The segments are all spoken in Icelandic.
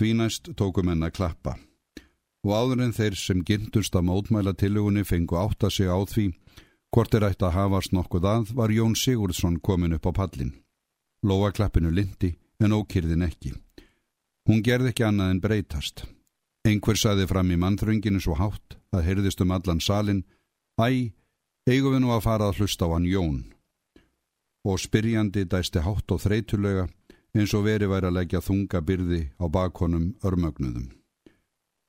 Því næst tókum henn að klappa. Og áður en þeir sem gindust að mótmæla tilugunni fengu átta sig á því hvort er ætti að hafast nokkuð að var Jón Sigurdsson komin upp á pallin. Lóa klappinu lindi en ókýrðin ekki. Hún gerði ekki annað en breytast. Einhver saði fram í mannþrönginu svo hátt að heyrðist um allan salin Æ, eigum við nú að fara að hlusta á hann Jón. Og spyrjandi dæsti hátt og þreytulega eins og veri væri að leggja þunga byrði á bakonum örmögnuðum.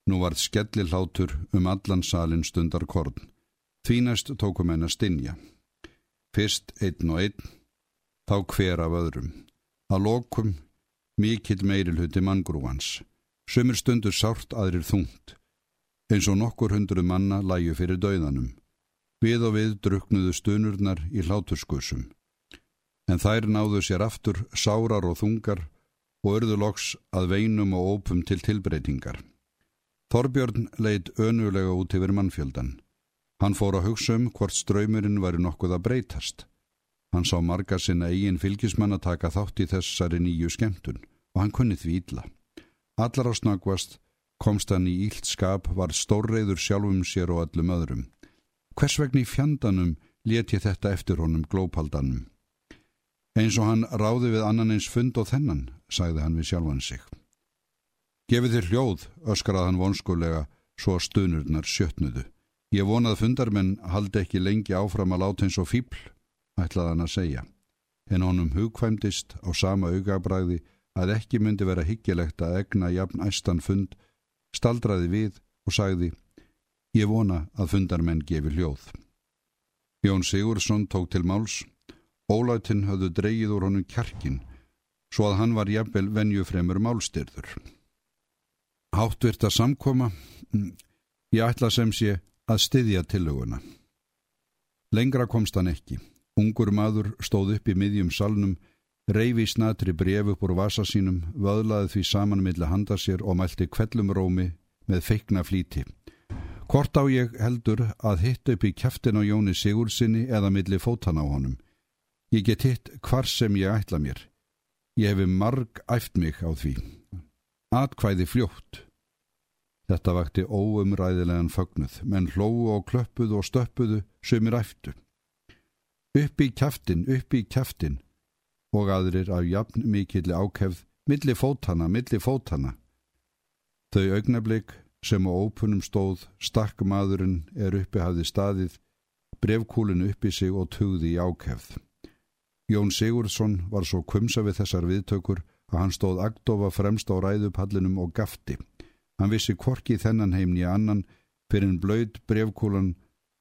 Nú varð skelli hlátur um allan salin stundar korn. Þínast tókum henn að stinja. Fyrst einn og einn, þá hver af öðrum. Að lokum mikill meirilhuti manngrúans. Sumir stundur sárt aðrir þungt. Eins og nokkur hundru manna læju fyrir dauðanum. Við og við druknuðu stunurnar í hláturskusum en þær náðu sér aftur sárar og þungar og örðu loks að veinum og ópum til tilbreytingar. Þorbjörn leitt önulega út yfir mannfjöldan. Hann fór að hugsa um hvort ströymurinn væri nokkuð að breytast. Hann sá marga sinna eigin fylgismann að taka þátt í þessari nýju skemmtun og hann kunni því ítla. Allar á snakvast komst hann í ílt skap var stórreiður sjálfum sér og öllum öðrum. Hvers vegna í fjandanum let ég þetta eftir honum glópaldanum? Eins og hann ráði við annan eins fund og þennan, sagði hann við sjálfan sig. Gefið þér hljóð, öskrað hann vonskulega, svo að stunurnar sjötnudu. Ég vonað fundarmenn haldi ekki lengi áfram að láta eins og fíbl, ætlaði hann að segja. En honum hugkvæmdist á sama augabræði að ekki myndi vera higgjilegt að egna jafn æstan fund, staldraði við og sagði, ég vona að fundarmenn gefi hljóð. Jón Sigursson tók til máls Ólætin höfðu dreyið úr honum kjarkin, svo að hann var jafnvel venjufremur málstyrður. Háttvirt að samkoma, ég ætla sem sé að styðja tillöguna. Lengra komst hann ekki. Ungur maður stóð upp í miðjum salnum, reyfi snatri bref upp úr vasa sínum, vöðlaði því saman millir handa sér og mælti kvellum rómi með feikna flíti. Hvort á ég heldur að hitt upp í kæftin á Jóni Sigursinni eða millir fótan á honum. Ég get hitt hvar sem ég ætla mér. Ég hefi marg æft mig á því. Atkvæði fljótt. Þetta vakti óumræðilegan fögnuð, menn hlóu og klöppuðu og stöppuðu sömur æftu. Upp í kæftin, upp í kæftin og aðrir af jafn mikilli ákefð, milli fótana, milli fótana. Þau augnablik sem á ópunum stóð, stakk maðurinn er uppi hafði staðið, brevkúlin uppi sig og tugði í ákefð. Jón Sigurðsson var svo kumsa við þessar viðtökur að hann stóð agdofa fremst á ræðupallinum og gafti. Hann vissi korki þennan heimni annan fyrir en blöyt brevkúlan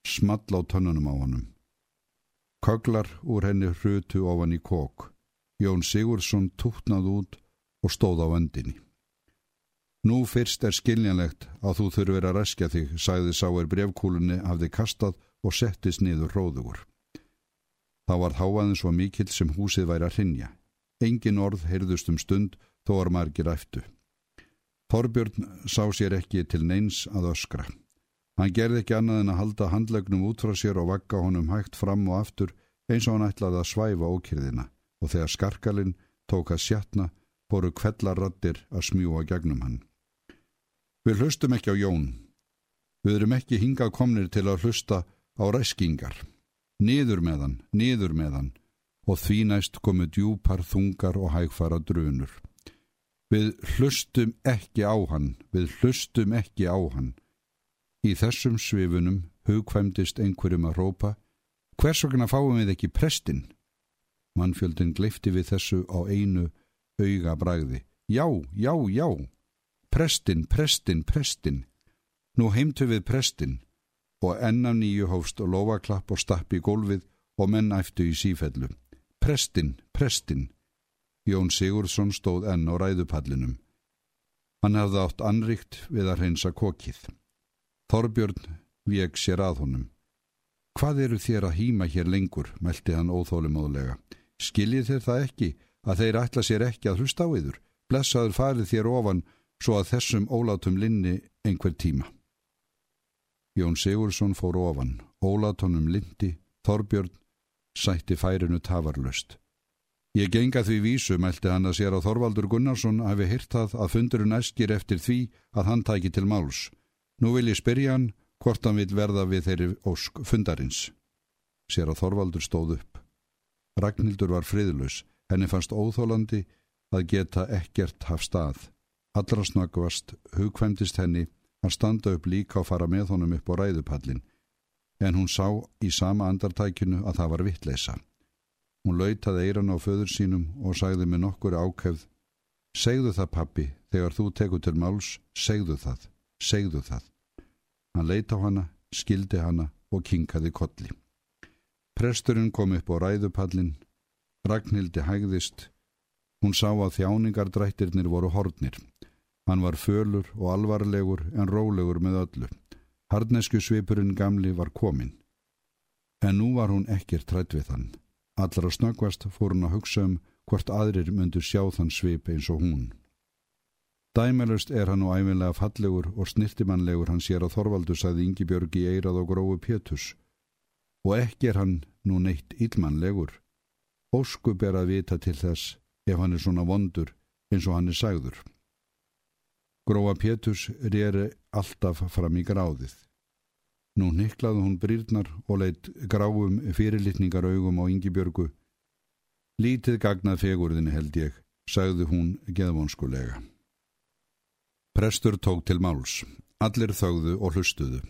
small á tönnunum á honum. Köglar úr henni hrutu ofan í kók. Jón Sigurðsson tútnað út og stóð á vendinni. Nú fyrst er skiljanlegt að þú þurfir að reskja þig, sagði sáir brevkúlunni hafði kastað og settist niður róðugur. Þá var háaðin svo mikill sem húsið væri að hrinja. Engin orð heyrðust um stund þó var margir eftu. Þorbjörn sá sér ekki til neins að öskra. Hann gerði ekki annað en að halda handlegnum út frá sér og vakka honum hægt fram og aftur eins og hann ætlaði að svæfa ókyrðina og þegar skarkalinn tók að sjatna voru kvellarrattir að smjúa gegnum hann. Við hlustum ekki á Jón. Við erum ekki hingað komnir til að hlusta á ræskingar. Niður með hann, niður með hann og því næst komu djúpar þungar og hægfara drunur. Við hlustum ekki á hann, við hlustum ekki á hann. Í þessum svifunum hugkvæmdist einhverjum að rópa Hvers vegna fáum við ekki prestin? Mannfjöldin gleifti við þessu á einu auga bræði. Já, já, já. Prestin, prestin, prestin. Nú heimtu við prestin og enna nýju hófst og lofaklapp og stapp í gólfið og menn æftu í sífellu. Prestin, prestin. Jón Sigurðsson stóð enn á ræðupallinum. Hann hafði átt anrikt við að hreinsa kokið. Þorbjörn veg sér að honum. Hvað eru þér að hýma hér lengur, meldi hann óþólumóðlega. Skiljið þér það ekki að þeir ætla sér ekki að hlusta á yður. Blessaður farið þér ofan svo að þessum ólátum linni einhver tíma. Jón Sigursson fór ofan, ólatónum lindi, Þorbjörn sætti færinu tafarlust. Ég genga því vísu, meldi hann að sér að Þorvaldur Gunnarsson hafi hýrtað að fundurinn eskir eftir því að hann tæki til máls. Nú vil ég spyrja hann hvort hann vil verða við þeirri ósk fundarins. Sér að Þorvaldur stóð upp. Ragnhildur var friðlus, henni fannst óþólandi að geta ekkert haf stað. Allra snakvast hugkvæmtist henni að standa upp líka og fara með honum upp á ræðupallin, en hún sá í sama andartækinu að það var vittleisa. Hún lautaði eiran á föður sínum og sagði með nokkur ákefð Segðu það pappi, þegar þú tekur til máls, segðu það, segðu það. Hann leita á hana, skildi hana og kinkaði kolli. Presturinn kom upp á ræðupallin, Ragnhildi hægðist. Hún sá að þjáningardrættirnir voru hornir. Hann var fölur og alvarlegur en rólegur með öllu. Hardnesku svipurinn gamli var komin. En nú var hún ekkir trætt við hann. Allra snöggvast fór hún að hugsa um hvort aðrir myndu sjá þann svip eins og hún. Dæmelust er hann og æfinlega fallegur og snirtimannlegur hann sér að Þorvaldu sagði Ingi Björgi eirað og grófi Pétus. Og ekki er hann nú neitt ílmannlegur. Óskup er að vita til þess ef hann er svona vondur eins og hann er sagður. Grófa Pétus reyri alltaf fram í gráðið. Nú niklaði hún brýrnar og leitt gráum fyrirlitningar augum á Yngibjörgu. Lítið gagnað fegurðinni held ég, sagði hún geðvonskulega. Prestur tók til máls. Allir þögðu og hlustuðu.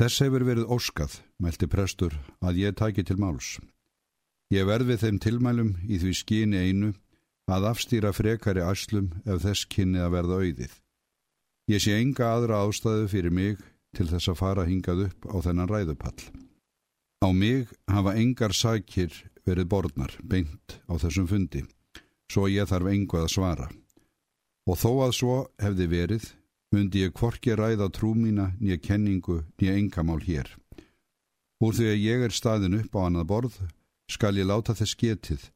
Þess hefur verið óskað, meldi prestur, að ég taki til máls. Ég verði þeim tilmælum í því skíni einu að afstýra frekari aslum ef þess kynni að verða auðið. Ég sé enga aðra ástæðu fyrir mig til þess að fara hingað upp á þennan ræðupall. Á mig hafa engar sækir verið borðnar, beint á þessum fundi, svo ég þarf engu að svara. Og þó að svo hefði verið, myndi ég kvorki ræða trú mína nýja kenningu nýja engamál hér. Úr því að ég er staðin upp á annað borð, skal ég láta þess getið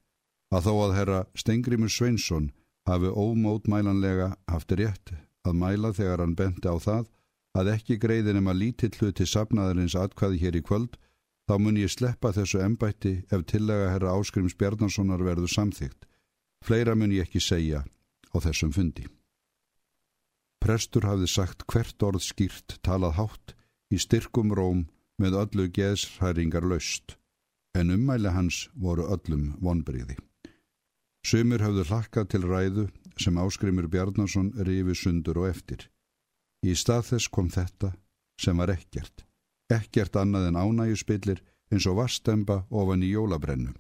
að þó að herra Stengrimur Sveinsson hafi ómótmælanlega haft rétt að mæla þegar hann benti á það að ekki greiðin um að lítill hluti sapnaðarins atkvæði hér í kvöld, þá mun ég sleppa þessu embætti ef tillega herra Áskrims Bjarnasonar verður samþygt. Fleira mun ég ekki segja á þessum fundi. Prestur hafði sagt hvert orð skýrt talað hátt í styrkum róm með öllu geðshæringar laust, en ummæli hans voru öllum vonbriði. Sumur hafðu hlakkað til ræðu sem Áskrimur Bjarnason rifi sundur og eftir. Í stað þess kom þetta sem var ekkert, ekkert annað en ánægjuspillir eins og vastemba ofan í jólabrennu.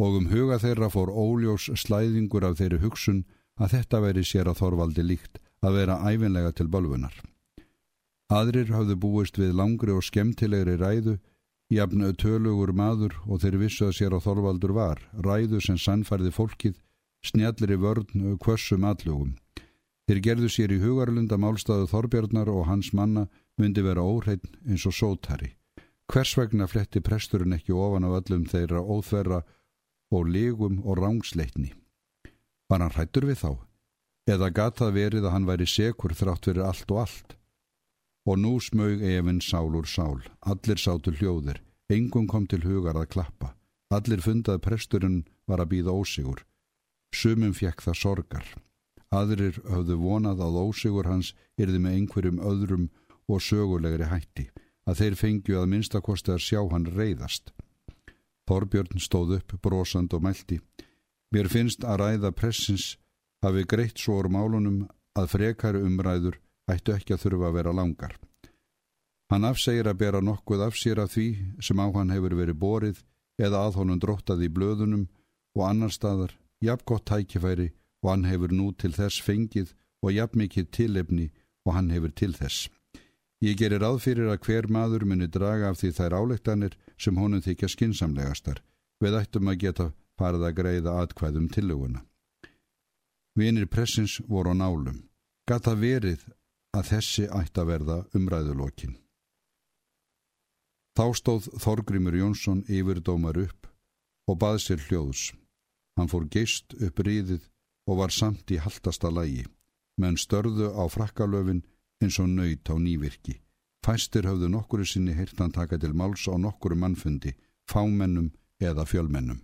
Og um huga þeirra fór óljós slæðingur af þeirri hugsun að þetta veri sér að Þorvaldi líkt að vera æfinlega til bölfunar. Aðrir hafðu búist við langri og skemmtilegri ræðu, jafnu tölugur maður og þeir vissu að sér að Þorvaldur var, ræðu sem sannfærði fólkið, snjallir í vörn kvössum allugum. Þeir gerðu sér í hugarlunda málstaðu Þorbjörnar og hans manna myndi vera óhreitn eins og sótari. Hvers vegna fletti presturinn ekki ofan af öllum þeirra óþverra og legum og rángsleitni? Var hann hrættur við þá? Eða gatað verið að hann væri sekur þrátt fyrir allt og allt? Og nú smög efinn sál úr sál. Allir sátu hljóðir. Engum kom til hugar að klappa. Allir fundað presturinn var að býða ósigur. Sumum fjekk það sorgar. Aðrir höfðu vonað að ósigur hans yrði með einhverjum öðrum og sögulegri hætti, að þeir fengju að minnstakosti að sjá hann reyðast. Þorbjörn stóð upp, brosand og mælti. Mér finnst að ræða pressins hafi greitt svo úr málunum að frekari umræður ættu ekki að þurfa að vera langar. Hann afsegir að bera nokkuð af sér af því sem á hann hefur verið borið eða að honum dróttað í blöðunum og annar staðar, jafn gott tækifæri og hann hefur nú til þess fengið og jafn mikið tilefni og hann hefur til þess. Ég gerir aðfyrir að hver maður muni draga af því þær álektanir sem honum þykja skinsamlegastar, við ættum að geta farið að greiða atkvæðum tillöguna. Vinir pressins voru á nálum. Gata verið að þessi ætti að verða umræðulokkin. Þá stóð Þorgrimur Jónsson yfirdómar upp og bað sér hljóðs. Hann fór geist upp ríðið og var samt í haltasta lægi, menn störðu á frakkalöfin eins og nöyt á nývirki. Fæstir höfðu nokkuru sinni hirtan taka til máls á nokkuru mannfundi, fámennum eða fjölmennum.